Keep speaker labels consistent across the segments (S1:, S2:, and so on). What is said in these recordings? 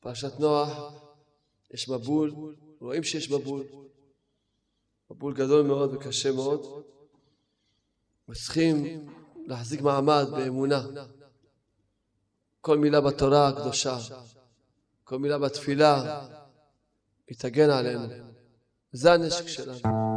S1: פרשת נוח, יש מבול, רואים שיש מבול, מבול גדול מאוד וקשה מאוד, וצריכים להחזיק מעמד באמונה. כל מילה בתורה הקדושה, כל מילה בתפילה, היא תגן עלינו. זה הנשק שלנו.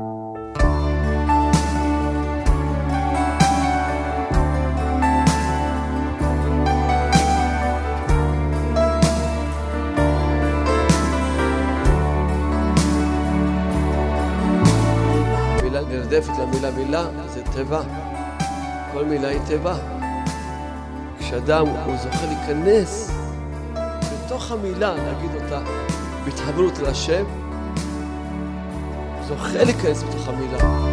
S1: נרדפת למילה מילה, זה תיבה. כל מילה היא תיבה. כשאדם הוא זוכה להיכנס בתוך המילה, להגיד אותה בהתחברות אל השם, זוכה להיכנס בתוך המילה.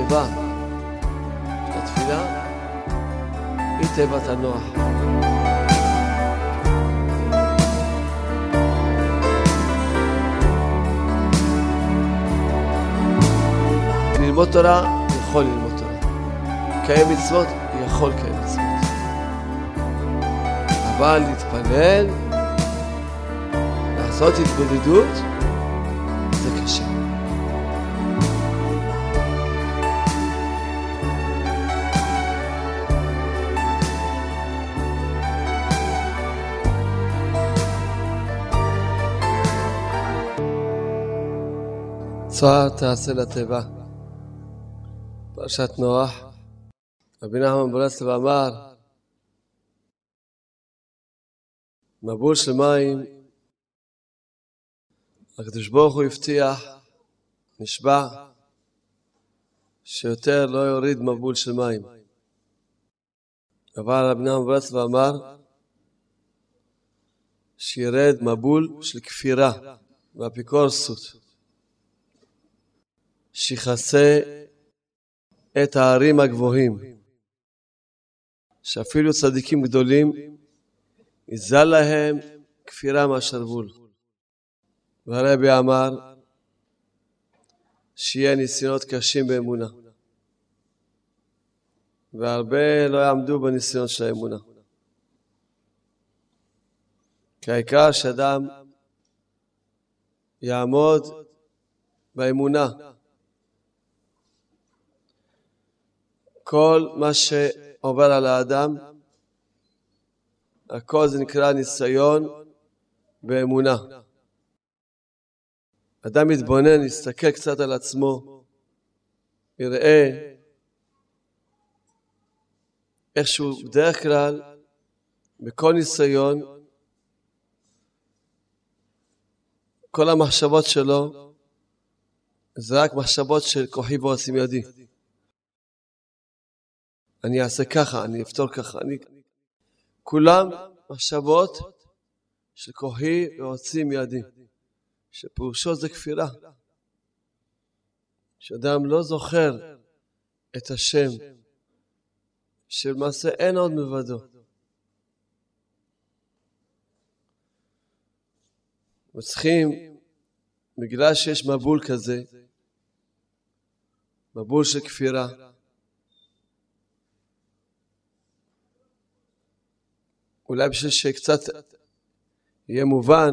S1: שהיא תיבה של התפילה, היא תיבת הנוח. ללמוד תורה, יכול ללמוד תורה. לקיים מצוות, יכול לקיים מצוות. אבל להתפלל, לעשות התבודדות, צוהר תעשה לתיבה. פרשת נוח. רבי נחמן ברסלב אמר, מבול של מים, הקדוש ברוך הוא הבטיח, נשבע, שיותר לא יוריד מבול של מים. אבל רבי נחמן ברסלב אמר, שירד מבול של כפירה ואפיקורסות. שיכסה את הערים הגבוהים, שאפילו צדיקים גדולים, יזל להם כפירה מהשרוול. והרבי אמר שיהיה ניסיונות קשים באמונה, והרבה לא יעמדו בניסיון של האמונה. כי העיקר שאדם יעמוד באמונה. כל מה שעובר על האדם, הכל זה נקרא ניסיון באמונה. אדם מתבונן, יסתכל קצת על עצמו, יראה איכשהו בדרך כלל, בכל ניסיון, כל המחשבות שלו זה רק מחשבות של כוחי ועוצם ידי. אני אעשה ככה, אני אפתור ככה, אני... כולם מחשבות של כוחי ועוצים ידי, שפירושו זה כפירה. שאדם לא זוכר את השם, שלמעשה אין עוד מלבדו. וצריכים, בגלל שיש מבול כזה, מבול של כפירה, אולי בשביל שקצת יהיה מובן,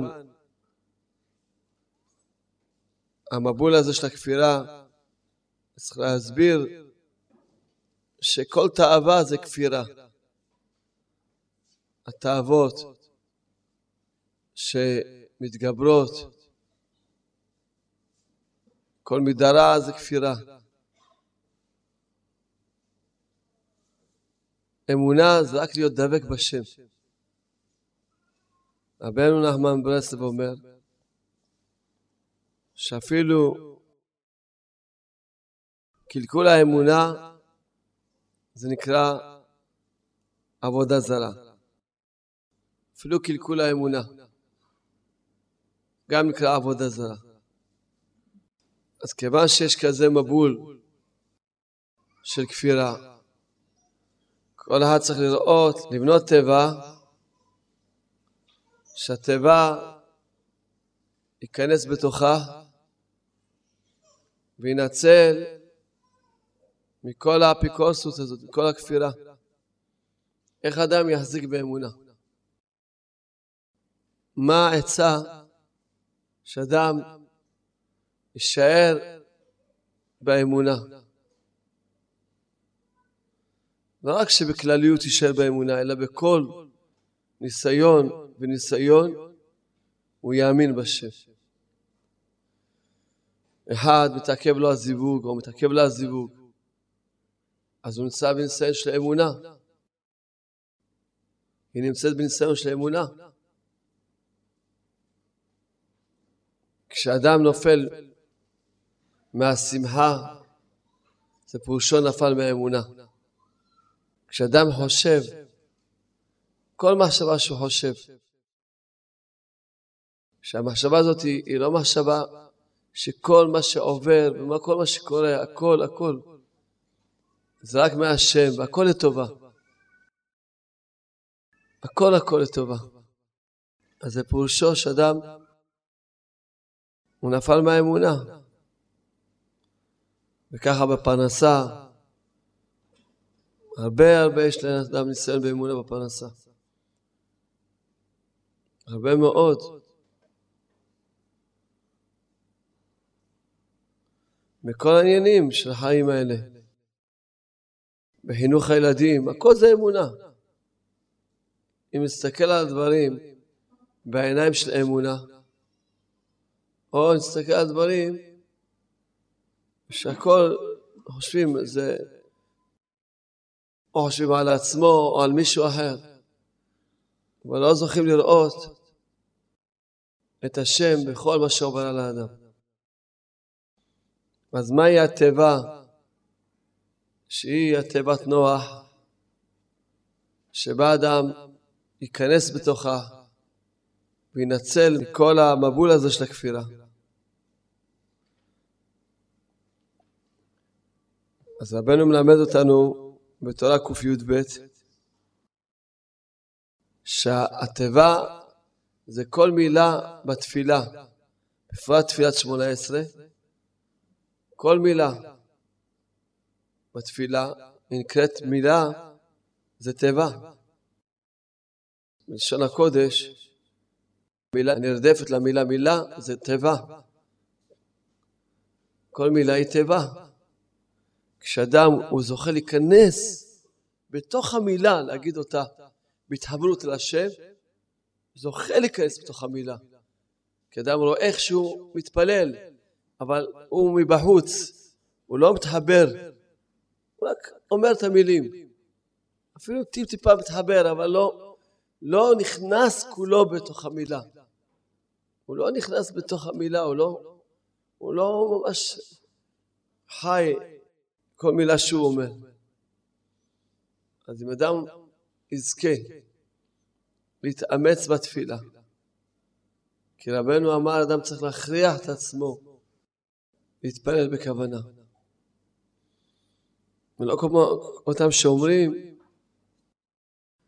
S1: המבול הזה של הכפירה, צריך להסביר שכל תאווה זה כפירה. התאוות שמתגברות, כל מידה רע זה כפירה. אמונה זה רק להיות דבק בשם. רבנו נחמן ברסלב אומר שאפילו קלקול האמונה זה נקרא עבודה זרה. אפילו קלקול האמונה גם נקרא עבודה זרה. אז כיוון שיש כזה מבול של כפירה, כל אחד צריך לראות, לבנות טבע שהתיבה ייכנס בתוכה וינצל מכל האפיקורסות הזאת, מכל הכפירה. איך אדם יחזיק באמונה? מה העצה שאדם יישאר באמונה? לא רק שבכלליות יישאר באמונה, אלא בכל ניסיון וניסיון הוא יאמין בשם. אחד מתעכב לו הזיווג או מתעכב לו הזיווג, אז הוא נמצא בניסיון של אמונה. היא נמצאת בניסיון של אמונה. כשאדם נופל מהשמחה, זה פירושו נפל מהאמונה. כשאדם חושב, כל מחשבה שהוא חושב, שהמחשבה הזאת היא, היא לא מחשבה שכל מה שעובר וכל מה שקורה, הכל, הכל, זה רק מהשם, והכל לטובה. הכל הכל לטובה. אז זה פירושו שאדם, הוא נפל מהאמונה. וככה בפרנסה, הרבה הרבה יש לאדם ניסיון באמונה בפרנסה. הרבה מאוד. מכל העניינים של החיים האלה. בחינוך הילדים, הכל זה אמונה. אם נסתכל על הדברים בעיניים של אמונה, או נסתכל על הדברים שהכל חושבים זה או חושבים על עצמו או על מישהו אחר, אבל לא זוכים לראות את השם בכל מה שעובר על האדם. אז מהי התיבה שהיא התיבת נוח, שבה אדם ייכנס בתוכה וינצל מכל המבול הזה של הכפירה. אז רבנו מלמד אותנו בתורה קי"ב שהתיבה זה כל מילה בתפילה, בפרט תפילת שמונה עשרה, כל מילה בתפילה נקראת מילה, זה תיבה. בלשון הקודש, מילה נרדפת למילה מילה, זה תיבה. כל מילה היא תיבה. כשאדם הוא זוכה להיכנס בתוך המילה, להגיד אותה בהתחברות אל השם, זוכה להיכנס בתוך המילה. כי אדם רואה איך שהוא מתפלל, אבל הוא מבחוץ, הוא לא מתחבר, הוא רק אומר את המילים. אפילו טיפ-טיפה מתחבר, אבל לא, לא נכנס כולו בתוך המילה. הוא לא נכנס בתוך המילה, הוא לא, הוא לא ממש חי כל מילה שהוא אומר. אז אם אדם יזכה להתאמץ בתפילה, כי רבנו אמר, אדם צריך להכריח את עצמו להתפלל בכוונה. ולא כמו אותם שאומרים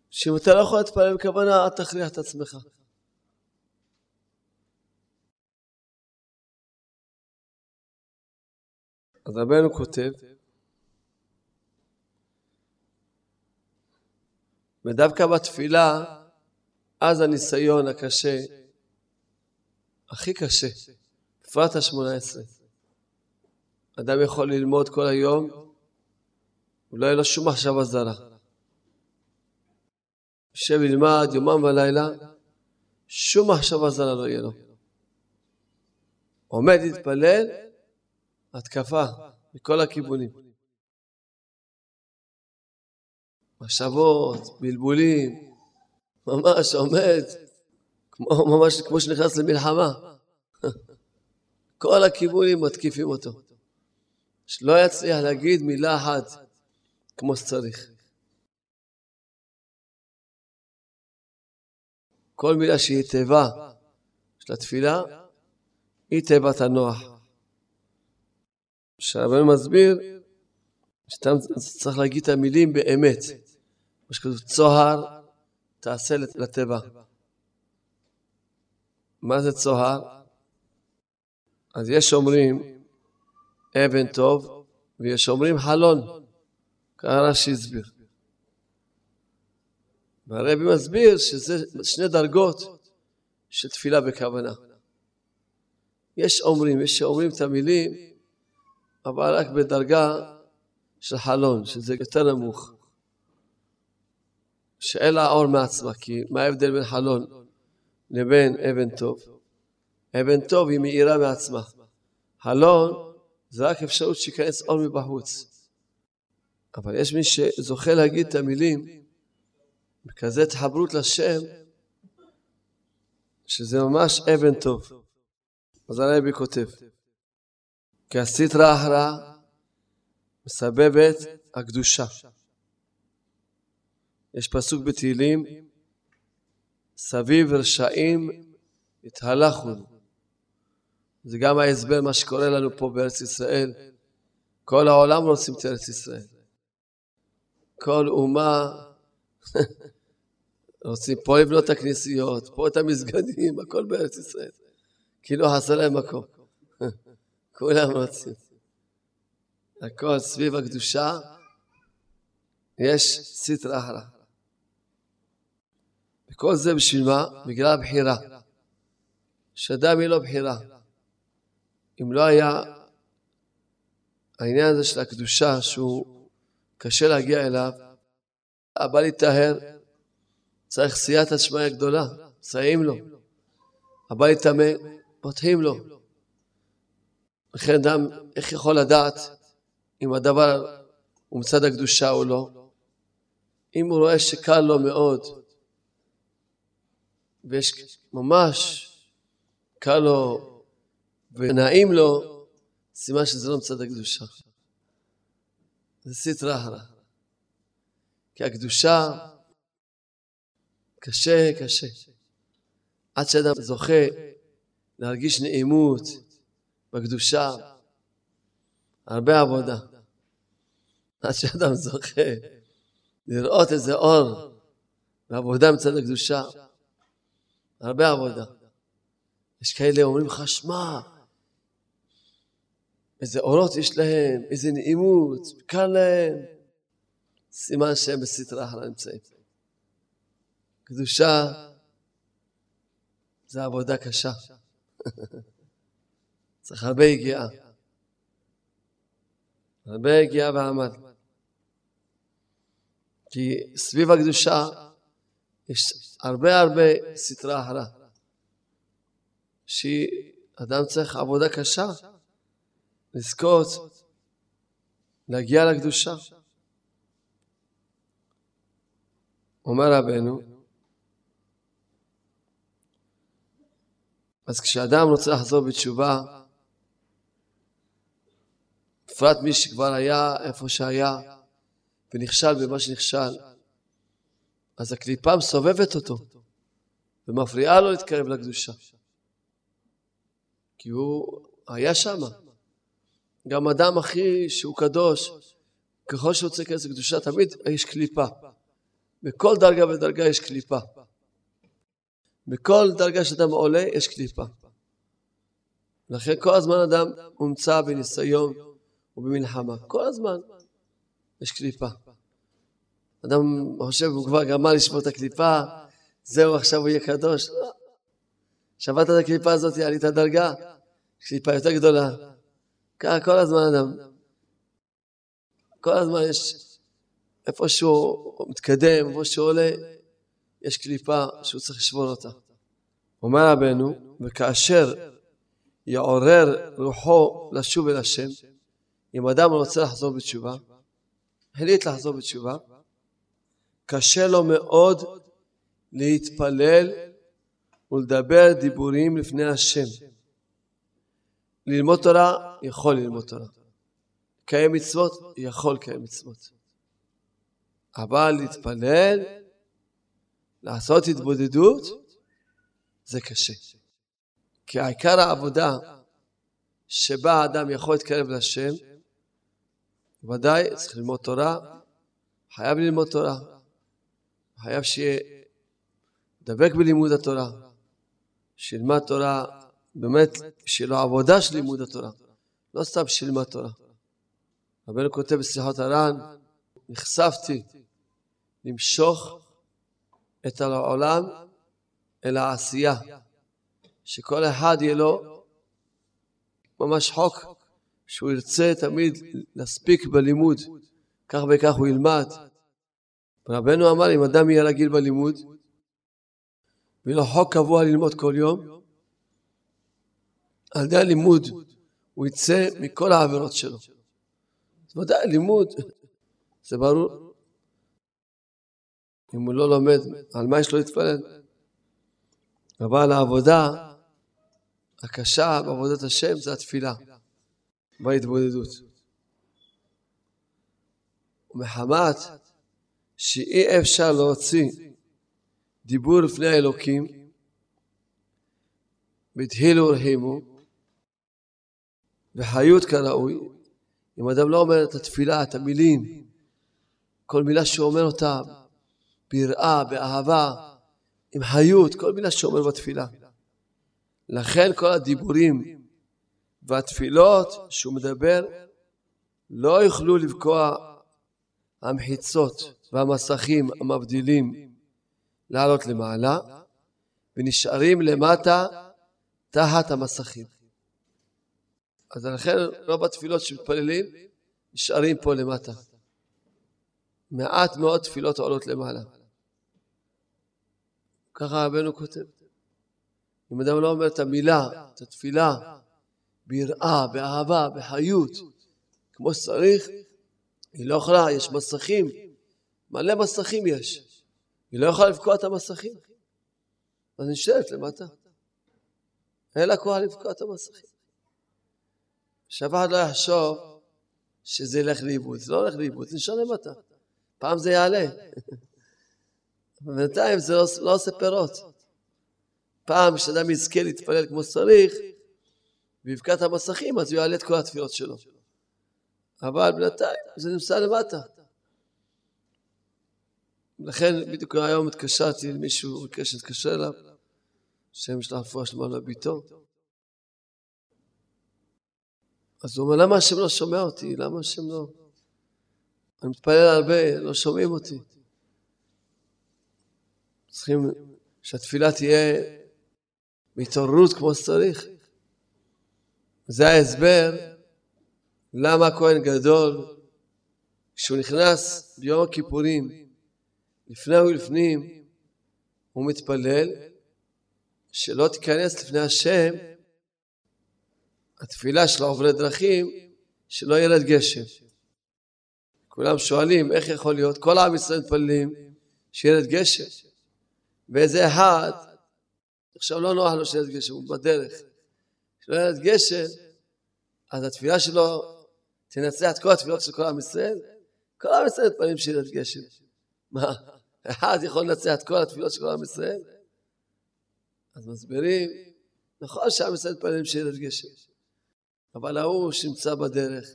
S1: שאם אתה לא יכול להתפלל בכוונה, אל תכריח את עצמך. אז רבנו כותב, ודווקא בתפילה, אז הניסיון הקשה, הכי קשה, בפרט השמונה עשרה. אדם יכול ללמוד כל היום, ולא יהיה לו שום מחשבה זרה. יושב ילמד יומם ולילה, שום מחשבה זרה לא יהיה לו. עומד להתפלל, התקפה מכל הכיוונים. מחשבות, בלבולים, ממש עומד, כמו, ממש כמו שנכנס למלחמה. כל הכיוונים מתקיפים אותו. שלא יצליח להגיד מילה אחת כמו שצריך. כל מילה שהיא תיבה של התפילה, היא תיבת הנוח. שהרבנו מסביר שאתה צריך להגיד את המילים באמת. מה שכתוב צוהר, תעשה לטבע. מה זה צוהר? אז יש אומרים אבן טוב, ויש אומרים חלון, ככה רש"י הסביר. והרבי מסביר שזה שני דרגות של תפילה בכוונה. יש אומרים, יש שאומרים את המילים, אבל רק בדרגה של חלון, שזה יותר נמוך. שאין לה אור מעצמה, כי מה ההבדל בין חלון לבין אבן טוב? אבן טוב היא מאירה מעצמה. חלון זה רק אפשרות שייכנס אור מבחוץ. אבל יש מי שזוכה להגיד את המילים בכזה התחברות לשם, שזה ממש אבן טוב. אז הרבי כותב, כי הסטרא אחרא מסבבת הקדושה. יש פסוק בתהילים, סביב רשעים התהלכו. זה גם ההסבר מה שקורה לנו פה בארץ ישראל. כל העולם רוצים את ארץ ישראל. כל אומה רוצים פה לבנות את הכנסיות, פה את המסגדים, הכל בארץ ישראל. כאילו חסר להם מקום. כולם רוצים. הכל סביב הקדושה, יש סטרא אחרא. וכל זה בשביל מה? בגלל הבחירה. שאדם היא לא בחירה. אם לא היה העניין הזה של הקדושה, שהוא קשה להגיע אליו, הבא להיטהר, צריך סייעתא שמיא גדולה, מסייעים לו. הבא להיטמא, פותחים לו. לכן אדם, איך יכול לדעת אם הדבר הוא מצד הקדושה או לא? אם הוא רואה שקל לו מאוד, ויש ממש קל לו ונעים לו, סימן שזה לא מצד הקדושה. זה סטרא אחרא. כי הקדושה קשה, קשה. עד שאדם זוכה להרגיש נעימות בקדושה, הרבה עבודה. עד שאדם זוכה לראות איזה אור ועבודה מצד הקדושה, הרבה עבודה. יש כאלה אומרים לך, שמע, איזה אורות יש להם, איזה נעימות, קל להם. סימן שהם בסטרה אחרא נמצאים. קדושה זה עבודה קשה. צריך הרבה הגיעה. הרבה הגיעה ועמל. כי סביב הקדושה יש הרבה הרבה סטרה אחרא. שאדם צריך עבודה קשה, לזכות, להגיע לקדושה. אומר רבנו, אז כשאדם רוצה לחזור בתשובה, בפרט מי שכבר היה איפה שהיה ונכשל במה שנכשל, אז הקליפה מסובבת אותו ומפריעה לו להתקרב לקדושה. כי הוא היה שם. גם אדם הכי שהוא קדוש, ככל שהוא רוצה להיכנס לקדושה, תמיד יש קליפה. בכל דרגה ודרגה יש קליפה. בכל דרגה שאדם עולה יש קליפה. לכן כל הזמן אדם הומצא בניסיון ובמלחמה. כל הזמן יש קליפה. אדם חושב, הוא כבר גמר לשבור את הקליפה, זהו, עכשיו הוא יהיה קדוש. לא. שברת את הקליפה הזאת, עלית דרגה, קליפה יותר גדולה. ככה כל הזמן אדם. כל הזמן יש, איפה שהוא מתקדם, איפה שהוא עולה, יש קליפה שהוא צריך לשבור אותה. אומר רבנו, וכאשר יעורר רוחו לשוב אל השם, אם אדם רוצה לחזור בתשובה, החליט לחזור בתשובה, קשה לו מאוד להתפלל ולדבר דיבורים לפני השם. ללמוד תורה, יכול ללמוד תורה. לקיים מצוות, יכול לקיים מצוות. אבל להתפלל, לעשות התבודדות, זה קשה. כי העיקר העבודה שבה האדם יכול להתקרב לשם, ודאי צריך ללמוד תורה, חייב ללמוד תורה, חייב שיהיה דבק בלימוד התורה, שילמד תורה באמת, בשבילו עבודה של לימוד התורה, לא סתם לימוד תורה. רבנו כותב בשיחות הר"ן, נחשפתי למשוך את העולם אל העשייה, שכל אחד יהיה לו ממש חוק, שהוא ירצה תמיד להספיק בלימוד, כך וכך הוא ילמד. רבנו אמר, אם אדם יהיה רגיל בלימוד, ויהיה לו חוק קבוע ללמוד כל יום, על ידי הלימוד הוא יצא מכל העבירות שלו. אז ודאי, לימוד, זה ברור. אם הוא לא לומד, על מה יש לו להתפלל? אבל העבודה הקשה בעבודת השם זה התפילה, בהתבודדות. ומחמת שאי אפשר להוציא דיבור לפני האלוקים, בתהילו ורחימו, וחיות כראוי, אם אדם לא אומר את התפילה, את המילים, כל מילה שהוא אומר אותה ביראה, באהבה, עם חיות, כל מילה שהוא אומר בתפילה. לכן כל הדיבורים והתפילות שהוא מדבר לא יוכלו לבקוע המחיצות והמסכים המבדילים לעלות למעלה ונשארים למטה תחת המסכים. אז לכן רוב התפילות שמתפללים נשארים פה למטה. מעט מאוד תפילות עולות למעלה. ככה רבנו כותב. אם אדם לא אומר את המילה, את התפילה, ביראה, באהבה, בחיות, כמו שצריך, היא לא יכולה, יש מסכים, מלא מסכים יש. היא לא יכולה לבקוע את המסכים. אז נשארת למטה. אין לה כוח לבקוע את המסכים. שאף אחד לא יחשוב שזה ילך לאיבוד. זה לא הולך לאיבוד, זה נשאר למטה. פעם זה יעלה. בינתיים זה לא, לא עושה פירות. פעם כשאדם יזכה להתפלל כמו שצריך, ויבקע את המסכים, אז הוא יעלה את כל התפילות שלו. אבל בינתיים זה נמצא למטה. לכן בדיוק היום התקשרתי למישהו, ביקש להתקשר אליו, שם יש לה רפואה שלמה לביתו. אז הוא אומר, למה השם לא שומע אותי? למה השם לא... אני מתפלל הרבה, לא שומעים אותי. צריכים שהתפילה תהיה בהתעוררות כמו שצריך. זה ההסבר למה הכהן גדול, כשהוא נכנס ביום הכיפורים, לפני ולפנים, הוא מתפלל שלא תיכנס לפני השם התפילה של עוברי דרכים, שלא ירד גשם. כולם שואלים איך יכול להיות, כל עם ישראל מתפללים שירד גשם. ואיזה אחד, עכשיו לא נוח לו שירד גשם, הוא בדרך. שלא ירד גשם, אז התפילה שלו תנצח את כל התפילות של כל עם ישראל. כל עם ישראל מתפללים שירד גשם. מה, אחד יכול לנצח את כל התפילות של כל עם ישראל? אז מסבירים, נכון שעם ישראל מתפללים שירד גשם. אבל ההוא שנמצא בדרך,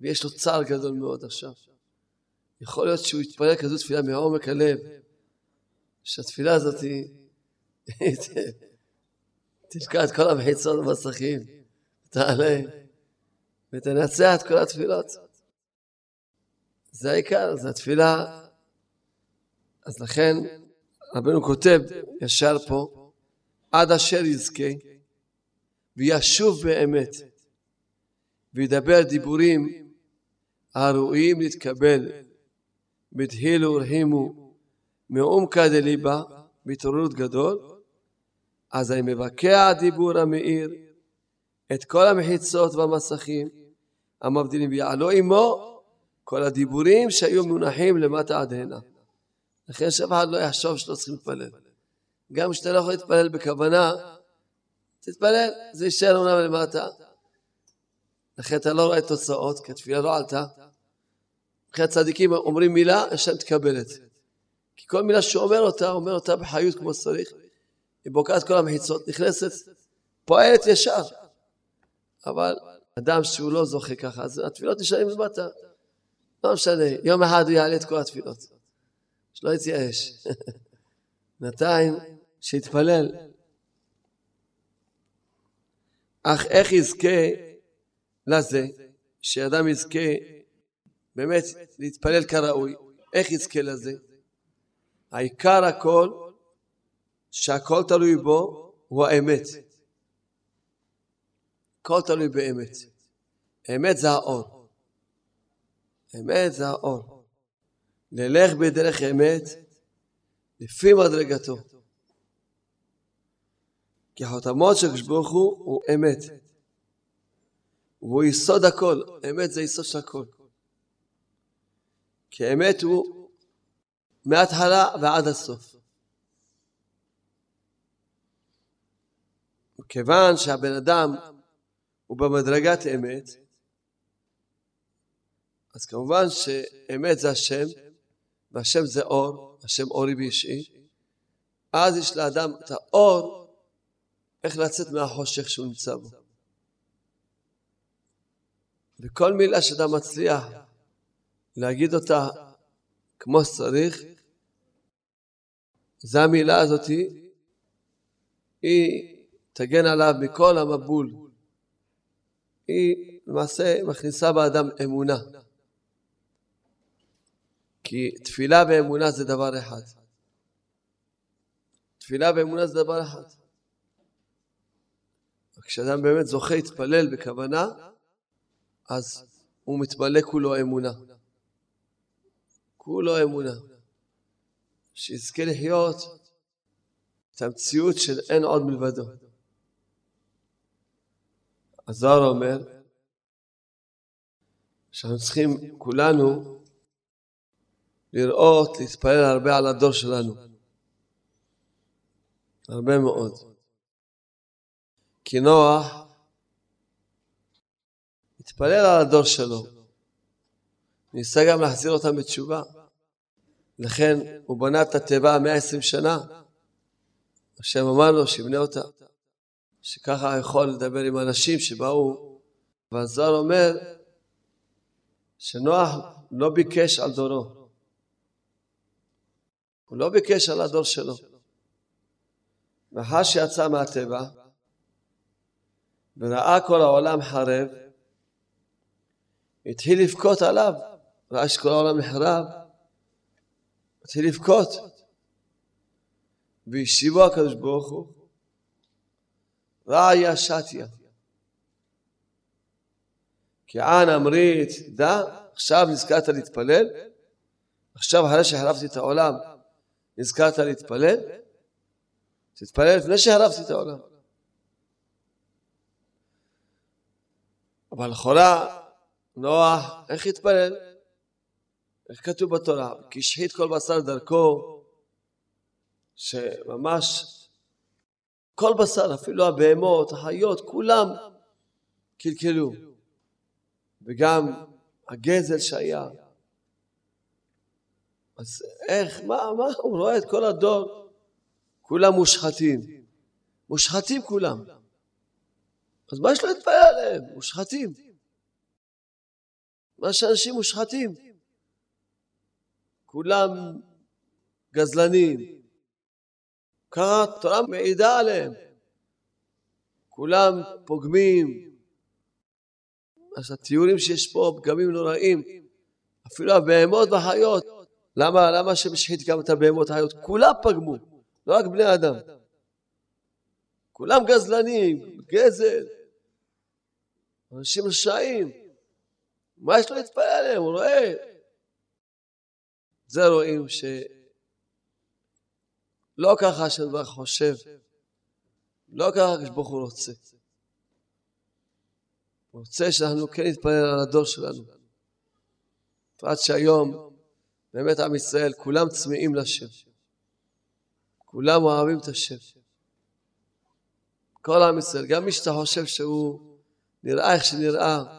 S1: ויש לו צער גדול מאוד עכשיו. יכול להיות שהוא יתפלל כזו תפילה מעומק הלב, שהתפילה הזאת תלקע את כל המחיצות במסכים, תעלה ותנצח את כל התפילות. זה העיקר, זה התפילה. אז לכן רבנו כותב ישר פה, עד אשר יזכה וישוב באמת וידבר דיבורים הראויים להתקבל בדהילו ורחימו מעומקא דליבה בהתעוררות גדול אז אני מבקע הדיבור המאיר את כל המחיצות והמסכים המבדילים ויעלו עמו כל הדיבורים שהיו מונחים למטה עד הנה. לכן שאף אחד לא יחשוב שלא צריכים להתפלל. גם כשאתה לא יכול להתפלל בכוונה, תתפלל, זה יישאר אומנם למטה. לכן אתה לא רואה תוצאות, כי התפילה לא עלתה. לכן הצדיקים אומרים מילה, השם תקבלת. כי כל מילה שהוא אומר אותה, אומר אותה בחיות כמו שצריך. היא בוקעת כל המחיצות, נכנסת, פועלת ישר. אבל אדם שהוא לא זוכה ככה, אז התפילות נשארים למטה. לא משנה, יום אחד הוא יעלה את כל התפילות. שלא יתייאש. בינתיים, שיתפלל. אך איך יזכה לזה, שאדם יזכה באמת להתפלל כראוי, איך יזכה לזה? העיקר הכל, שהכל תלוי בו, הוא האמת. הכל תלוי באמת. אמת זה האור. אמת זה האור. נלך בדרך אמת לפי מדרגתו. כי החותמות של הקדוש ברוך הוא הוא אמת. והוא יסוד הכל. אמת זה יסוד של הכל. כי אמת הוא מההתחלה ועד הסוף. כיוון שהבן אדם הוא במדרגת אמת, אז כמובן שאמת זה השם, והשם זה אור, השם אורי ואישי, אז יש לאדם את האור איך לצאת מהחושך שהוא נמצא בו. וכל מילה שאתה מצליח להגיד אותה כמו שצריך, זה המילה הזאתי, היא תגן עליו מכל המבול. היא למעשה מכניסה באדם אמונה. כי תפילה ואמונה זה דבר אחד. תפילה ואמונה זה דבר אחד. כשאדם באמת זוכה להתפלל בכוונה, אז הוא מתמלא כולו אמונה. כולו אמונה. שיזכה לחיות את המציאות של אין עוד מלבדו. הזוהר אומר שאנחנו צריכים כולנו לראות, להתפלל הרבה על הדור שלנו. הרבה מאוד. כי נוח התפלל על הדור שלו. ניסה גם להחזיר אותם בתשובה. לכן הוא בנה את התיבה 120 שנה. השם אמר לו שיבנה אותה. שככה יכול לדבר עם אנשים שבאו. והזוהר אומר שנוח לא ביקש על דורו. הוא לא ביקש על הדור שלו. מאחר שיצא מהטבע, וראה כל העולם חרב, התחיל לבכות עליו, ראה שכל העולם נחרב, התחיל לבכות. והשיבו הקדוש ברוך הוא, רעיה שתיה. כי ען אמרית, דע, עכשיו נזכרת להתפלל, עכשיו אחרי שהחרבתי את העולם, נזכרת להתפלל, תתפלל לפני שהחרבתי את העולם. אבל לכאורה, נוח, איך התפלל? איך כתוב בתורה? כי השחית כל בשר דרכו, שממש כל בשר, אפילו הבהמות, החיות, כולם קלקלו. וגם הגזל שהיה. אז איך, מה, מה, הוא רואה את כל הדור, כולם מושחתים. מושחתים כולם. אז מה יש לו להתפלל עליהם? מושחתים. מה שאנשים מושחתים. כולם גזלנים. ככה התורה מעידה עליהם. כולם פוגמים. אז התיאורים שיש פה, פגמים נוראים. אפילו הבהמות והחיות. למה, למה שמשחית גם את הבהמות והחיות? כולם פגמו, לא רק בני אדם. כולם גזלנים, גזל. אנשים רשעים. מה יש לו להתפלל עליהם? הוא רואה. זה רואים שלא ככה השם ברוך חושב, לא ככה הקדוש הוא רוצה. הוא רוצה שאנחנו כן נתפלל על הדור שלנו. בפרט שהיום, באמת עם ישראל, כולם צמאים לשם. כולם אוהבים את השם. כל עם ישראל, גם מי שאתה חושב שהוא נראה איך שנראה,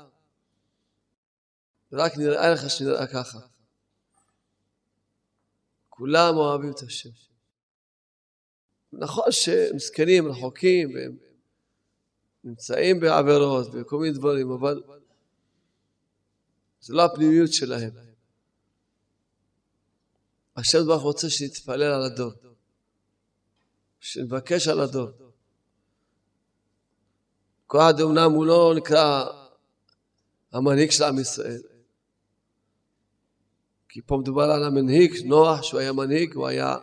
S1: רק נראה לך שנראה ככה. כולם אוהבים את השם. נכון שמסכנים, רחוקים, והם נמצאים בעבירות וכל מיני דברים, אבל זה לא הפנימיות שלהם. השם ברוך רוצה שנתפלל על הדור, שנבקש על הדור. קוהד אמנם הוא לא נקרא המנהיג של עם ישראל, כי פה מדובר על המנהיג, נוח, שהוא היה מנהיג, הוא היה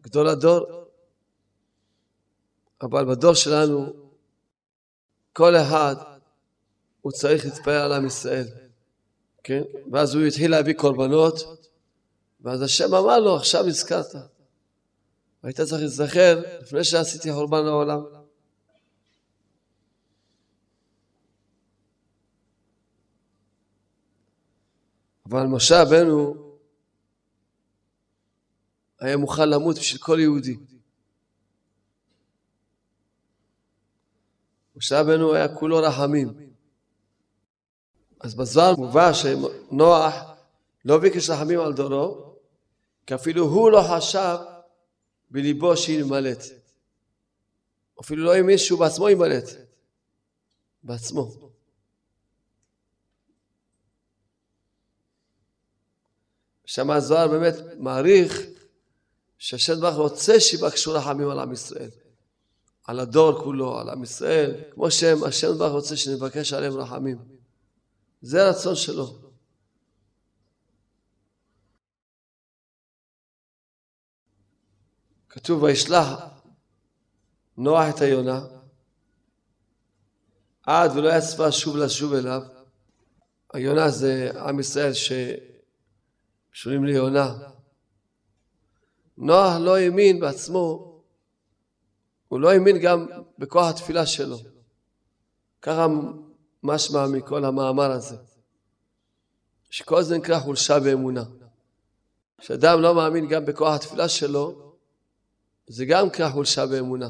S1: גדול הדור, אבל בדור שלנו כל אחד הוא צריך להתפלל על עם ישראל, כן? ואז הוא התחיל להביא קורבנות, ואז השם אמר לו, עכשיו נזכרת. היית צריך להיזכר לפני שעשיתי חורבן העולם. אבל משה רבנו היה מוכן למות בשביל כל יהודי. משה רבנו היה כולו רחמים. אז בזוהר מובא שנוח לא ביקש רחמים על דורו, כי אפילו הוא לא חשב בליבו שהיא נמלט. אפילו לא האמין שהוא בעצמו יימלט. בעצמו. שם הזוהר באמת מעריך שהשם ברוך רוצה שיבקשו רחמים על עם ישראל. על הדור כולו, על עם ישראל, כמו שהשם ברוך רוצה שנבקש עליהם רחמים. זה הרצון שלו. כתוב וישלח נוח את היונה עד ולא יצפה שוב לשוב אליו. היונה זה עם ישראל שקשורים ליונה. נוח לא האמין בעצמו, הוא לא האמין גם בכוח התפילה שלו. ככה משמע מכל המאמר הזה. שכל זה נקרא חולשה באמונה. כשאדם לא מאמין גם בכוח התפילה שלו, זה גם נקרא חולשה באמונה.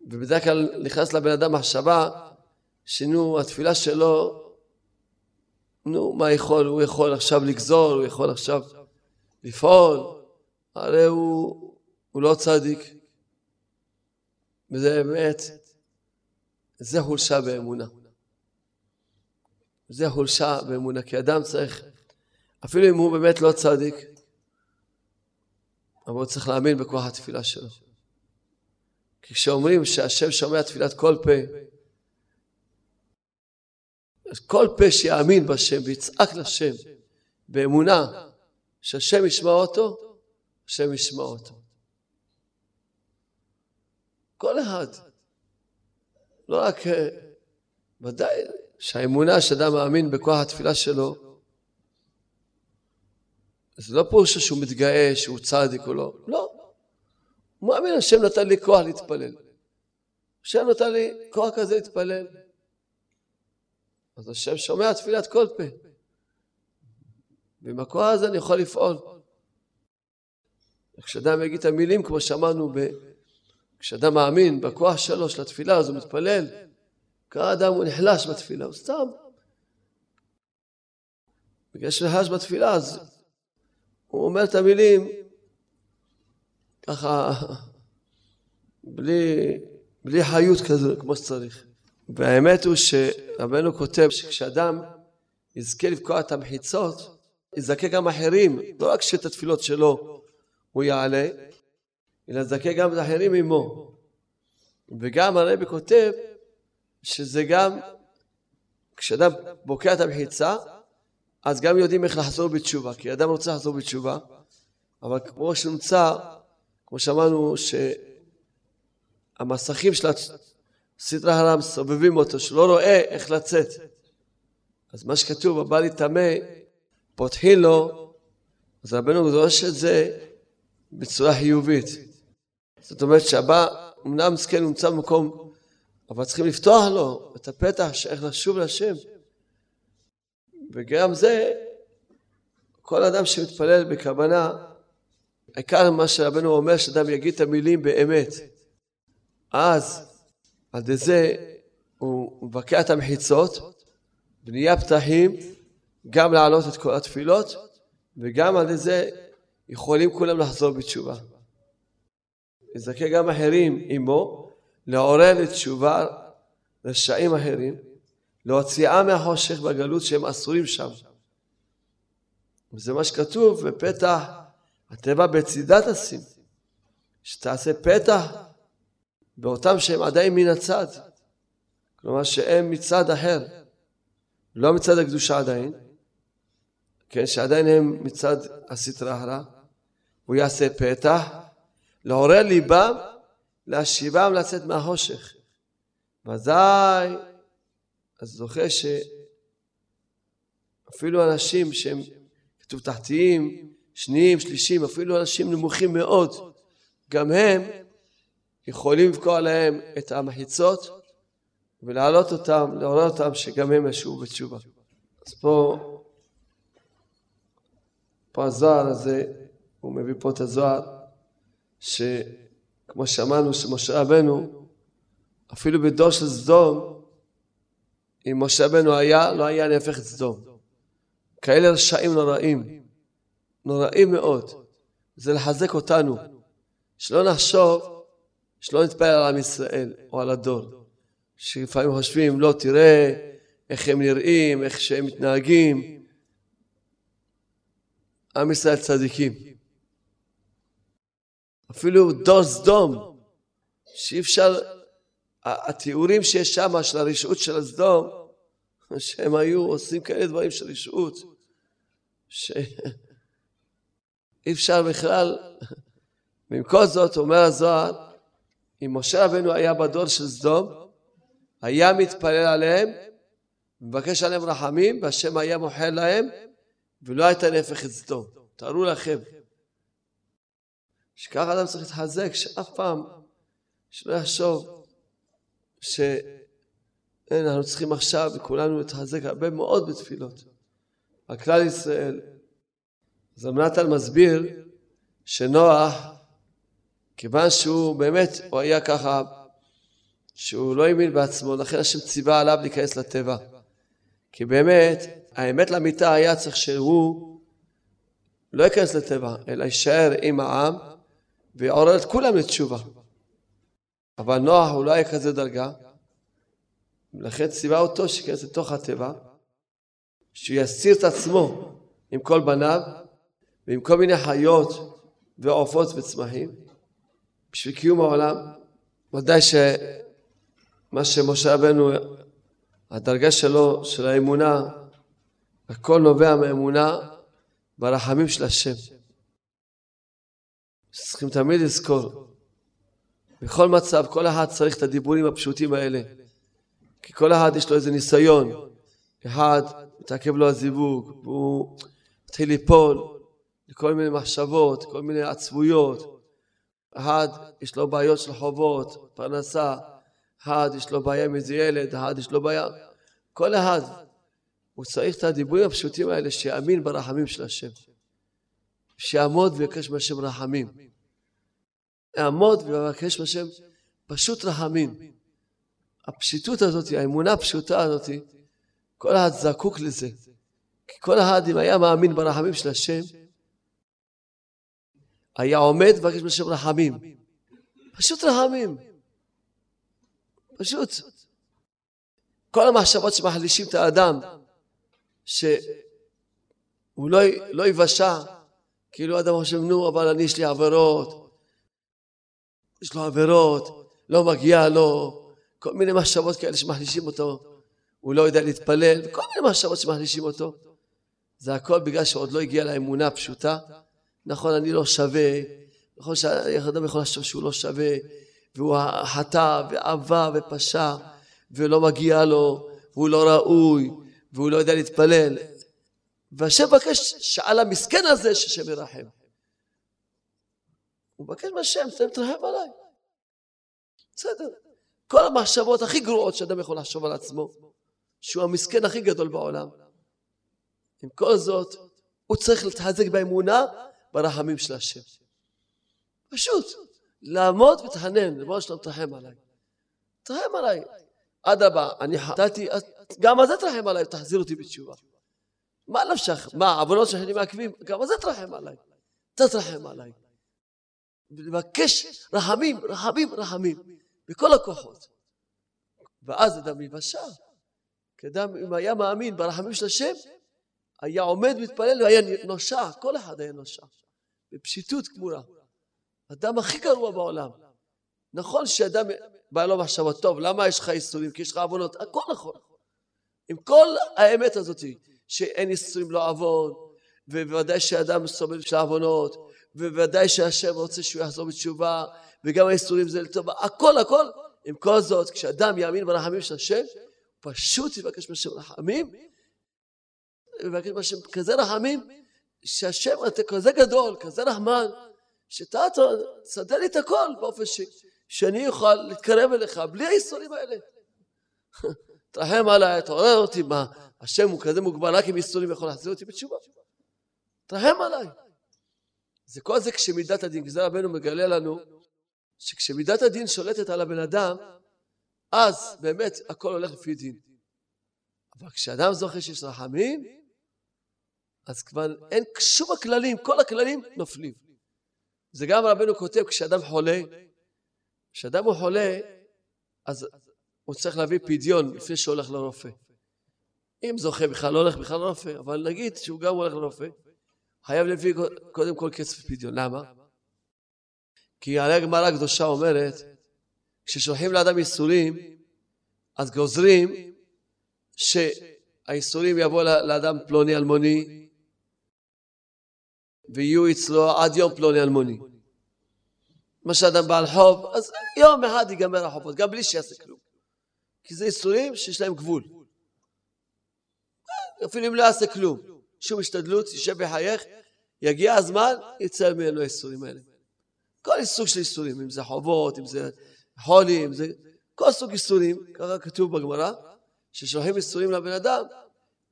S1: ובדרך כלל נכנס לבן אדם מחשבה שנו, התפילה שלו, נו, מה יכול? הוא יכול עכשיו לגזור, הוא יכול עכשיו לפעול, הרי הוא, הוא לא צדיק. וזה באמת, זה חולשה באמונה. זה חולשה באמונה, כי אדם צריך, אפילו אם הוא באמת לא צדיק, אבל הוא צריך להאמין בכוח התפילה שלו. כי כשאומרים שהשם שומע תפילת כל פה, אז כל פה שיאמין בשם ויצעק לשם באמונה שהשם ישמע אותו, השם ישמע אותו. כל אחד. לא רק, ודאי שהאמונה שאדם מאמין בכוח התפילה שלו, זה לא פירוש שהוא מתגאה שהוא צדיק או לא, לא. הוא מאמין, השם נתן לי כוח להתפלל. השם נתן לי כוח כזה להתפלל. אז השם שומע תפילת כל פה. ועם הכוח הזה אני יכול לפעול. כשאדם יגיד את המילים, כמו שאמרנו, ב... כשאדם מאמין בכוח שלו, של התפילה, אז הוא מתפלל. קרא אדם, הוא נחלש בתפילה, הוא סתם. בגלל שנחלש בתפילה, אז הוא אומר את המילים ככה, בלי, בלי חיות כזו, כמו שצריך. והאמת הוא שרבנו כותב שכשאדם יזכה לבקוע את המחיצות, יזכה גם אחרים, לא רק שאת התפילות שלו הוא יעלה, אלא יזכה גם את האחרים עמו. וגם הרבי כותב שזה גם, כשאדם בוקע את המחיצה, אז גם יודעים איך לחזור בתשובה, כי אדם רוצה לחזור בתשובה, אבל כמו שנמצא, כמו שאמרנו, שהמסכים של הסדרה הרם סובבים אותו, שלא רואה איך לצאת. אז מה שכתוב, הבא להיטמא, פותחים לו, אז רבנו דורש את זה בצורה חיובית. זאת אומרת שהבא, אמנם זקן נמצא במקום, אבל צריכים לפתוח לו את הפתח שאיך לשוב להשם. וגם זה, כל אדם שמתפלל בכוונה, העיקר מה שרבנו אומר, שאדם יגיד את המילים באמת. אז, על ידי זה, הוא מבקע את המחיצות, ונהיה פתחים, גם להעלות את כל התפילות, וגם על ידי זה יכולים כולם לחזור בתשובה. יזכה גם אחרים עמו, לעורר לתשובה רשעים אחרים, להוציאה מהחושך בגלות שהם אסורים שם. וזה מה שכתוב בפתח הטבע בצידה תשים, שתעשה פתח באותם שהם עדיין מן הצד, כלומר שהם מצד אחר, לא מצד הקדושה עדיין, כן, שעדיין הם מצד הסטרה הרע, הוא יעשה פתח לעורר ליבם, להשיבם לצאת מהחושך. ודאי, אז זוכה שאפילו אנשים שהם כתוב תחתיים, שניים, שלישים, אפילו אנשים נמוכים מאוד, גם הם יכולים לבקוע עליהם את המחיצות ולהעלות אותם, לעורר אותם שגם הם ישובו בתשובה. אז פה, פה הזוהר הזה, הוא מביא פה את הזוהר, שכמו שאמרנו שמשה רבנו, אפילו בדור של סדום, אם משה רבנו היה, לא היה נהפך את סדום. כאלה רשעים נוראים, נוראים מאוד. זה לחזק אותנו, שלא נחשוב, שלא נתפלל על עם ישראל או על הדור. שלפעמים חושבים, לא, תראה איך הם נראים, איך שהם מתנהגים. עם ישראל צדיקים. אפילו דור סדום, שאי אפשר, התיאורים שיש שם של הרשעות של הסדום, שהם היו עושים כאלה דברים של רשעות, שאי אפשר בכלל, כל זאת אומר הזוהר, אם משה רבנו היה בדור של סדום, היה מתפלל עליהם, מבקש עליהם רחמים, והשם היה מוחל להם, ולא הייתה נהפך את סדום. תארו לכם, שככה אדם צריך להתחזק, שאף פעם, שלא יחשוב אנחנו צריכים עכשיו, וכולנו להתחזק הרבה מאוד בתפילות. על כלל ישראל. אז אמנתן מסביר שנוח, כיוון שהוא באמת, הוא היה ככה, שהוא לא האמין בעצמו, לכן השם ציווה עליו להיכנס לטבע. כי באמת, האמת לאמיתה היה צריך שהוא לא ייכנס לטבע, אלא יישאר עם העם ויעורר את כולם לתשובה. אבל נוח הוא לא היה כזה דרגה, לכן ציווה אותו שייכנס לתוך הטבע, שהוא יסיר את עצמו עם כל בניו ועם כל מיני חיות ועופות וצמחים בשביל קיום העולם. ודאי שמה שמשה רבנו, הדרגה שלו, של האמונה, הכל נובע מאמונה ברחמים של השם. צריכים תמיד לזכור, בכל מצב, כל אחד צריך את הדיבורים הפשוטים האלה. כי כל אחד יש לו איזה ניסיון. אחד, מתעכב לו הזיווג, והוא מתחיל ליפול לכל מיני מחשבות, כל מיני עצבויות. אחד, יש לו בעיות של חובות, פרנסה. אחד, יש לו בעיה עם איזה ילד, אחד, יש לו בעיה... כל אחד, הוא צריך את הדיבורים הפשוטים האלה, שיאמין ברחמים של השם. שיעמוד ויבקש מהשם רחמים. יעמוד ויבקש מהשם פשוט רחמים. הפשיטות הזאת, האמונה הפשוטה הזאת, כל אחד זקוק לזה. כי כל אחד, אם היה מאמין ברחמים של השם, היה עומד ומבקש בשם רחמים. פשוט רחמים. פשוט. כל המחשבות שמחלישים את האדם, שהוא לא, לא יבשע, כאילו אדם חושב, נו, אבל אני יש לי עבירות, יש לו עבירות, לא מגיע לו, כל מיני מחשבות כאלה שמחלישים אותו, הוא לא יודע להתפלל, וכל מיני מחשבות שמחלישים אותו. זה הכל בגלל שעוד לא הגיע לאמונה הפשוטה. נכון, אני לא שווה, נכון שאדם יכול לחשוב שהוא לא שווה, והוא חטא ועבה ופשע, ולא מגיע לו, והוא לא ראוי, והוא לא יודע להתפלל. והשם מבקש שעל המסכן הזה שהשם ירחם. הוא מבקש מהשם, תרחם עליי. בסדר. כל המחשבות הכי גרועות שאדם יכול לחשוב על עצמו, שהוא המסכן הכי גדול בעולם. עם כל זאת, הוא צריך להתחזק באמונה ברחמים של השם. פשוט, לעמוד ולהתחנן, ריבונו שלום תרחם עליי. תרחם עליי. אדרבה, אני חטאתי, גם על זה תרחם עליי, תחזיר אותי בתשובה. מה נפשך? מה, העוונות שאני מעכבים? גם על זה תרחם עליי. אתה תרחם עליי. ולבקש רחמים, רחמים, רחמים. בכל הכוחות. ואז אדם יבשע. כי אדם, אם היה מאמין ברחמים של השם, היה עומד מתפלל והיה נושע, כל אחד היה נושע. בפשיטות גמורה. אדם הכי גרוע בעולם. נכון שאדם בא לו מחשבה, טוב, למה יש לך איסורים? כי יש לך עוונות. הכל נכון. עם כל האמת הזאת, שאין איסורים לא עוון, ובוודאי שאדם סובל של עוונות, ובוודאי שהשם רוצה שהוא יחזור בתשובה, וגם האיסורים זה לטובה, הכל הכל. עם כל זאת, כשאדם יאמין ברחמים של השם, פשוט יבקש מהשם רחמים, יבקש מהשם כזה רחמים, שהשם אתה כזה גדול, כזה רחמן, שאתה תסדר לי את הכל באופן ש, שאני אוכל להתקרב אליך בלי האיסורים האלה. תרחם עליי, תעורר אותי, מה, השם הוא כזה מוגבל רק עם איסורים יכול להחזיר אותי בתשובה. תרחם עליי. זה כל זה כשמידת הדין, כי זה רבנו מגלה לנו שכשמידת הדין שולטת על הבן אדם, אז באמת הכל הולך לפי דין. אבל כשאדם זוכר שיש רחמים, אז כבר אין שום הכללים, כל הכללים נופלים. זה גם רבנו כותב כשאדם חולה, כשאדם הוא חולה, אז הוא צריך להביא פדיון לפני שהוא הולך לרופא. אם זוכה בכלל לא הולך בכלל לרופא, אבל נגיד שהוא גם הולך לרופא, חייב להביא קודם כל כסף פדיון. למה? כי הרי הגמרא הקדושה אומרת, כששולחים לאדם ייסורים, אז גוזרים שהייסורים יבוא לאדם פלוני אלמוני, ויהיו אצלו עד יום פלוני אלמוני. מה שאדם בעל חוב, אז יום אחד ייגמר החובות, גם בלי שיעשה כלום. כי זה ייסורים שיש להם גבול. אפילו אם לא יעשה כלום, שום השתדלות, יישב ויחייך, יגיע הזמן, יצא ממנו הייסורים האלה. כל סוג של איסורים, אם זה חובות, אם זה חולי, אם זה... כל סוג איסורים, ככה כתוב בגמרא, ששולחים איסורים לבן אדם,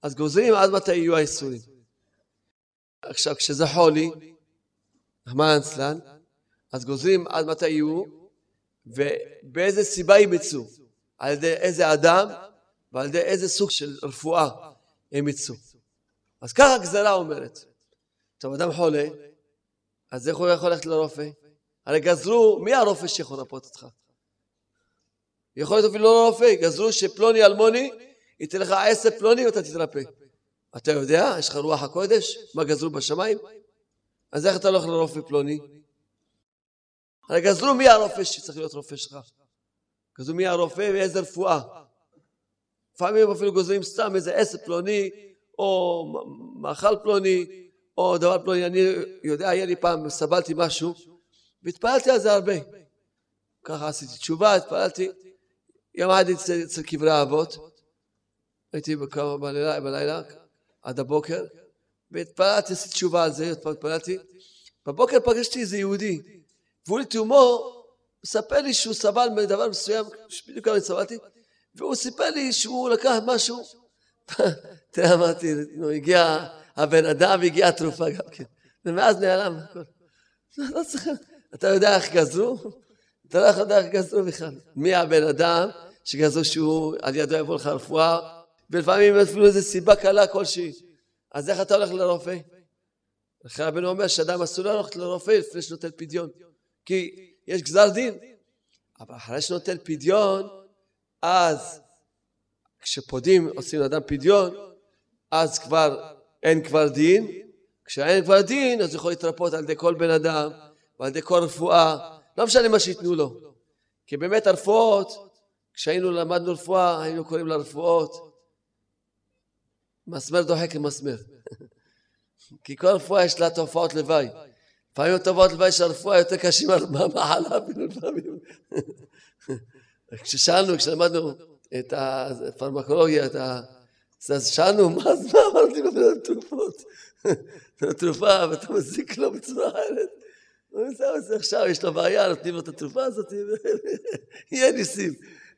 S1: אז גוזרים עד מתי יהיו האיסורים. עכשיו, כשזה חולי, רחמנא אצלן, אז גוזרים עד מתי יהיו, ובאיזה סיבה ימצאו, על ידי איזה אדם ועל ידי איזה סוג של רפואה הם יצאו. אז ככה הגזרה אומרת. טוב, אדם חולה, אז איך הוא יכול ללכת לרופא? הרי גזרו, מי הרופא שיכול לרפות אותך? יכול להיות אפילו לא רופא, גזרו שפלוני אלמוני ייתן לך עשר פלוני ואתה תתרפא. אתה יודע, יש לך רוח הקודש, מה גזרו בשמיים? אז איך אתה הולך לרופא פלוני? הרי גזרו מי הרופא שצריך להיות רופא שלך. גזרו מי הרופא ואיזה רפואה. לפעמים אפילו גוזרים סתם איזה עשר פלוני, או מאכל פלוני, או דבר פלוני. אני יודע, היה לי פעם, סבלתי משהו, והתפללתי על זה הרבה. ככה עשיתי תשובה, התפללתי. יום אחד אצל קברי האבות, הייתי בלילה עד הבוקר, והתפללתי, עשיתי תשובה על זה, התפללתי. בבוקר פגשתי איזה יהודי, והוא לתאומו מספר לי שהוא סבל מדבר מסוים, בדיוק כמה סבלתי, והוא סיפר לי שהוא לקח משהו, תראה, אמרתי, הגיע הבן אדם והגיעה התרופה גם כן, ומאז נעלם הכל. לא צריך... אתה יודע איך גזרו? אתה לא יודע איך גזרו בכלל. מי הבן אדם שגזרו שהוא על ידו יבוא לך רפואה, ולפעמים אפילו איזו סיבה קלה כלשהי. אז איך אתה הולך לרופא? לכן רבנו אומר שאדם אסור ללכת לרופא לפני שנותן פדיון. כי יש גזר דין. אבל אחרי שנותן פדיון, אז כשפודים עושים לאדם פדיון, אז כבר אין כבר דין. כשאין כבר דין, אז יכול להתרפות על ידי כל בן אדם. ועל ידי כל רפואה, לא משנה מה שייתנו לו. כי באמת הרפואות, כשהיינו למדנו רפואה, היינו קוראים לרפואות מסמר דוחק למסמר. כי כל רפואה יש לה תופעות לוואי. לפעמים התופעות לוואי של הרפואה יותר קשים מהמחלה אפילו לפעמים. כששאלנו, כשלמדנו את הפרמקולוגיה, את ה... אז שאלנו, מה אמרתי לו בין התרופות? התרופה, ואתה מזיק לו בצורה אחרת. זהו, עכשיו יש לו בעיה, נותנים לו את התרופה הזאת, יהיה ניסים.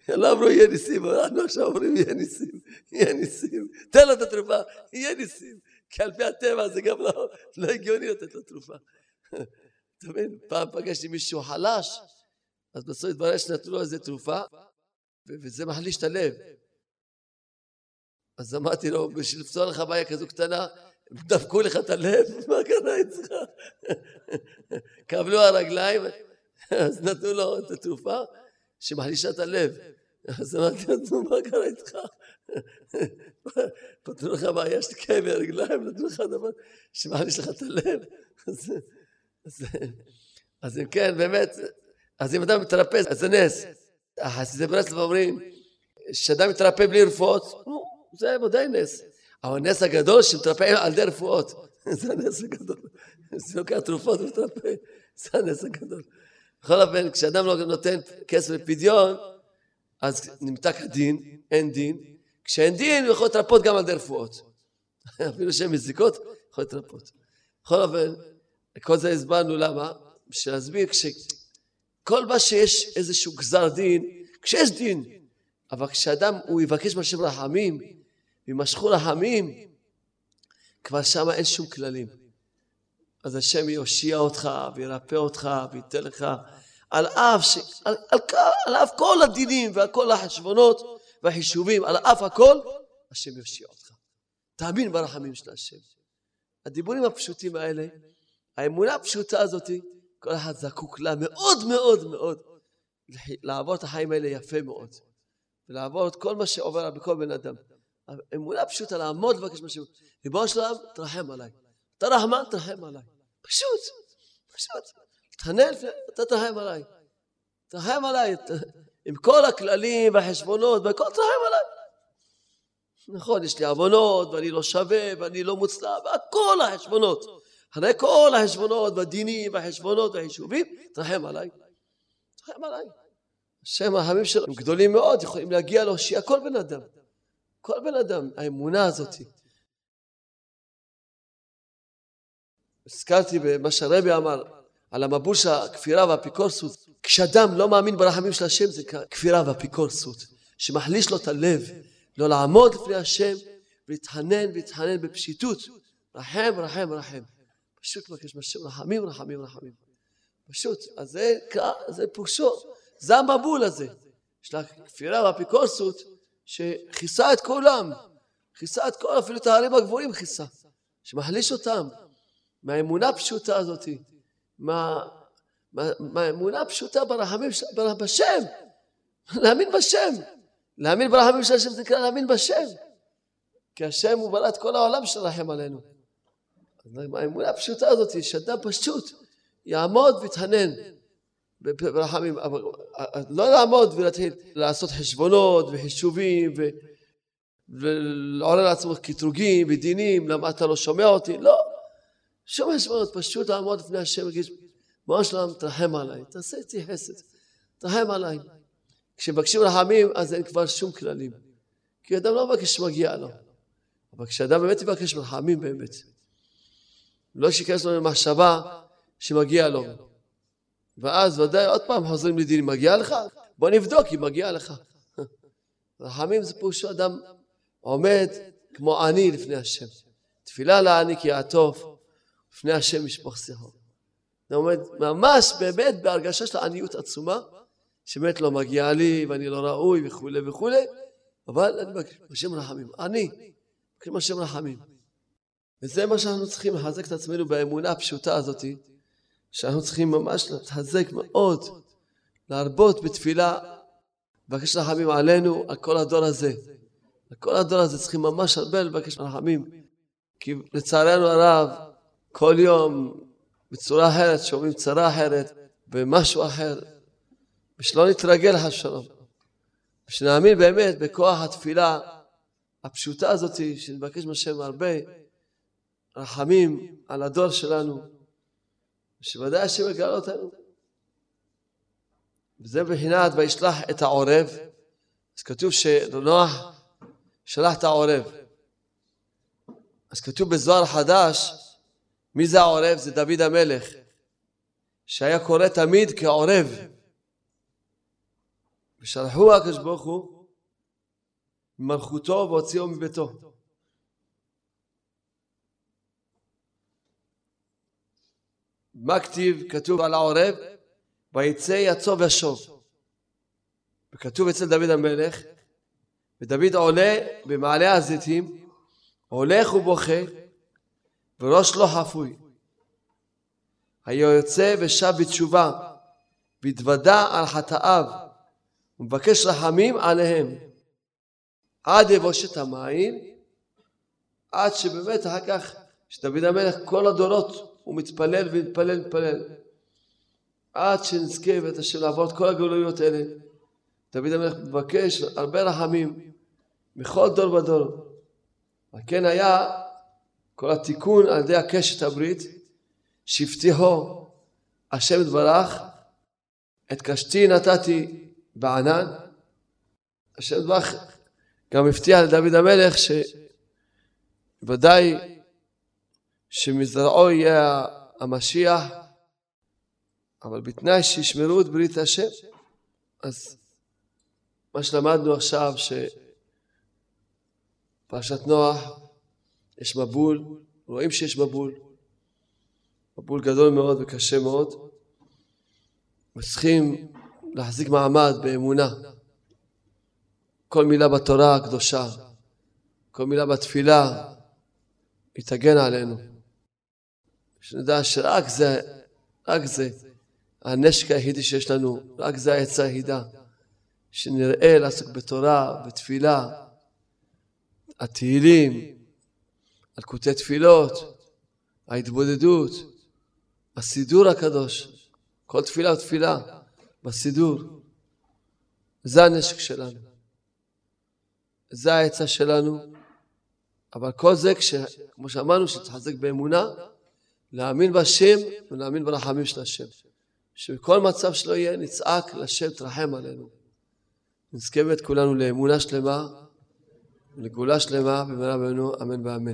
S1: לא אמרו יהיה ניסים, אנחנו עכשיו אומרים יהיה ניסים, יהיה ניסים. תן לו את התרופה, יהיה ניסים. כי על פי הטבע זה גם לא, לא הגיוני לתת לו תרופה. אתה מבין? פעם פגשתי מישהו חלש, אז בסוף התברר שנתנו לו איזה תרופה, וזה מחליש את הלב. אז אמרתי לו, בשביל לפתור לך בעיה כזו קטנה, דפקו לך את הלב, מה קרה אצלך? קבלו הרגליים, אז נתנו לו את התרופה שמחלישה את הלב. אז אמרתי לו, מה קרה איתך? פתרו לך בעיה של כאבי הרגליים, נתנו לך דבר שמחליש לך את הלב. אז, אם כן, באמת, אז אם אדם מתרפא, אז זה נס. החסידי ברסלב אומרים, שאדם מתרפא בלי רפואות, זה ודאי נס. אבל הנס הגדול שמתרפא על ידי רפואות, זה הנס הגדול. זה לוקח תרופות ומתרפא, זה הנס הגדול. בכל אופן, כשאדם לא נותן כסף לפדיון, אז נמתק הדין, אין דין. כשאין דין, הוא יכול להתרפות גם על ידי רפואות. אפילו שהן מזיקות, יכול להתרפות. בכל אופן, כל זה הסברנו למה, בשביל להסביר כשכל מה שיש איזשהו גזר דין, כשיש דין, אבל כשאדם הוא יבקש מהשם רחמים, וימשכו רחמים, כבר שם אין שום כללים. אז השם יושיע אותך וירפא אותך וייתן לך על אף, ש... על, על, על אף כל הדינים ועל כל החשבונות והחישובים, על אף הכל, השם יושיע אותך. תאמין ברחמים של השם. הדיבורים הפשוטים האלה, האמונה הפשוטה הזאת, כל אחד זקוק לה מאוד מאוד מאוד. לעבור את החיים האלה יפה מאוד. ולעבור את כל מה שעובר בכל בן אדם. האמונה פשוטה לעמוד ולבקש משהו. ריבונו של עולם, תרחם עליי. אתה רחמן, תרחם עליי. פשוט, פשוט. תתחנן, אתה תרחם עליי. תרחם עליי. עם כל הכללים והחשבונות והכל, תרחם עליי. נכון, יש לי עוונות, ואני לא שווה, ואני לא מוצלח, והכל החשבונות. אחרי כל החשבונות והדינים והחשבונות והחישובים, תרחם עליי. תרחם עליי. השם הרחמים שלו הם גדולים מאוד, יכולים להגיע להושיע כל בן אדם. כל בן אדם, האמונה הזאת. הזכרתי במה שהרבי אמר על המבול של הכפירה והאפיקורסות. כשאדם לא מאמין ברחמים של השם זה כפירה ואפיקורסות, שמחליש לו את הלב, לא לעמוד לפני השם ולהתחנן ולהתחנן בפשיטות. רחם, רחם, רחם. פשוט מבקש מהשם רחמים, רחמים, רחמים. פשוט. אז זה, זה פושו, זה המבול הזה. של הכפירה והאפיקורסות שכיסה את כולם. כיסה את כל, אפילו את הערים הגבוהים כיסה. שמחליש אותם. מהאמונה הפשוטה הזאת. מה, מה, מהאמונה הפשוטה ברחמים, בשם. להאמין בשם. להאמין ברחמים של השם זה נקרא להאמין בשם. כי השם הוא את כל העולם שרחם עלינו. האמונה הפשוטה הזאת, שאדם פשוט יעמוד ויתהנן ברחמים, לא לעמוד ולהתחיל לעשות חשבונות וחישובים. ולעורר לעצמו קטרוגים ודינים, למה אתה לא שומע אותי? לא. שום חשבונות, פשוט לעמוד לפני השם ולהגיד, מה שלום, תרחם עליי, תעשה איתי חסד, תרחם עליי. כשמבקשים רחמים, אז אין כבר שום כללים. כי אדם לא מבקש שמגיע לו. אבל כשאדם באמת יבקש רחמים באמת, לא שייכנס לו למחשבה שמגיע לו. ואז ודאי עוד פעם חוזרים לדין, מגיע לך? בוא נבדוק אם מגיע לך. רחמים זה פירושו אדם עומד כמו עני לפני השם. תפילה לעני כי יעטוף, לפני השם ישפוך שיחו. זה עומד ממש באמת בהרגשה של עניות עצומה, שבאמת לא מגיע לי ואני לא ראוי וכולי וכולי, אבל אני מבקש בשם רחמים. אני, מבקש בשם רחמים. וזה מה שאנחנו צריכים לחזק את עצמנו באמונה הפשוטה הזאת, שאנחנו צריכים ממש להתחזק מאוד, להרבות בתפילה, לבקש רחמים עלינו, על כל הדור הזה. על כל הדור הזה צריכים ממש הרבה לבקש רחמים, כי לצערנו הרב, כל יום בצורה אחרת שומעים צרה אחרת, במשהו אחר, ושלא נתרגל חס שלום. ושנאמין באמת בכוח התפילה הפשוטה הזאת, שנבקש מהשם הרבה רחמים על הדור שלנו. שוודאי השם יגאל אותנו. וזה מבחינת וישלח את העורב. אז כתוב שנוח שלח את העורב. אז כתוב בזוהר חדש, מי זה העורב? זה דוד המלך, שהיה קורא תמיד כעורב. ושלחו הקדוש ברוך הוא ממלכותו והוציאו מביתו. מה כתיב? כתוב על העורב, ויצא יצוא ושוב. וכתוב אצל דוד המלך, ודוד עולה במעלה הזיתים, הולך ובוכה, וראש לא חפוי. יוצא ושב בתשובה, והתוודה על חטאיו, ומבקש רחמים עליהם. עד יבושת המים, עד שבאמת אחר כך, שדוד המלך כל הדורות הוא מתפלל ומתפלל ומתפלל. עד שנזכה בית השם לעבור את כל הגלויות האלה. דוד המלך מבקש הרבה רחמים מכל דור ודור. על כן היה כל התיקון על ידי הקשת הברית שהבטיחו השם יתברך את קשתי נתתי בענן. השם יתברך גם הבטיח לדוד המלך שוודאי שמזרעו יהיה המשיח אבל בתנאי שישמרו את ברית השם. אז מה שלמדנו עכשיו שפרשת נוח יש מבול, רואים שיש מבול, מבול גדול מאוד וקשה מאוד, וצריכים להחזיק מעמד באמונה. כל מילה בתורה הקדושה, כל מילה בתפילה, היא תגן עלינו. שנדע שרק זה, רק זה, הנשק היחידי שיש לנו, רק זה העצה היחידה. שנראה לעסוק בתורה, בתפילה, התהילים, אלקוטי תפילות, ההתבודדות, הסידור הקדוש, כל תפילה ותפילה בסידור. זה הנשק שלנו. זה העצה שלנו. אבל כל זה, כש, כמו שאמרנו, שתחזק באמונה, להאמין בשם ולהאמין ברחמים של השם. שבכל מצב שלא יהיה, נצעק לשם תרחם עלינו. נזכה באמת כולנו לאמונה שלמה ולגאולה שלמה במהרה בימינו, אמן ואמן.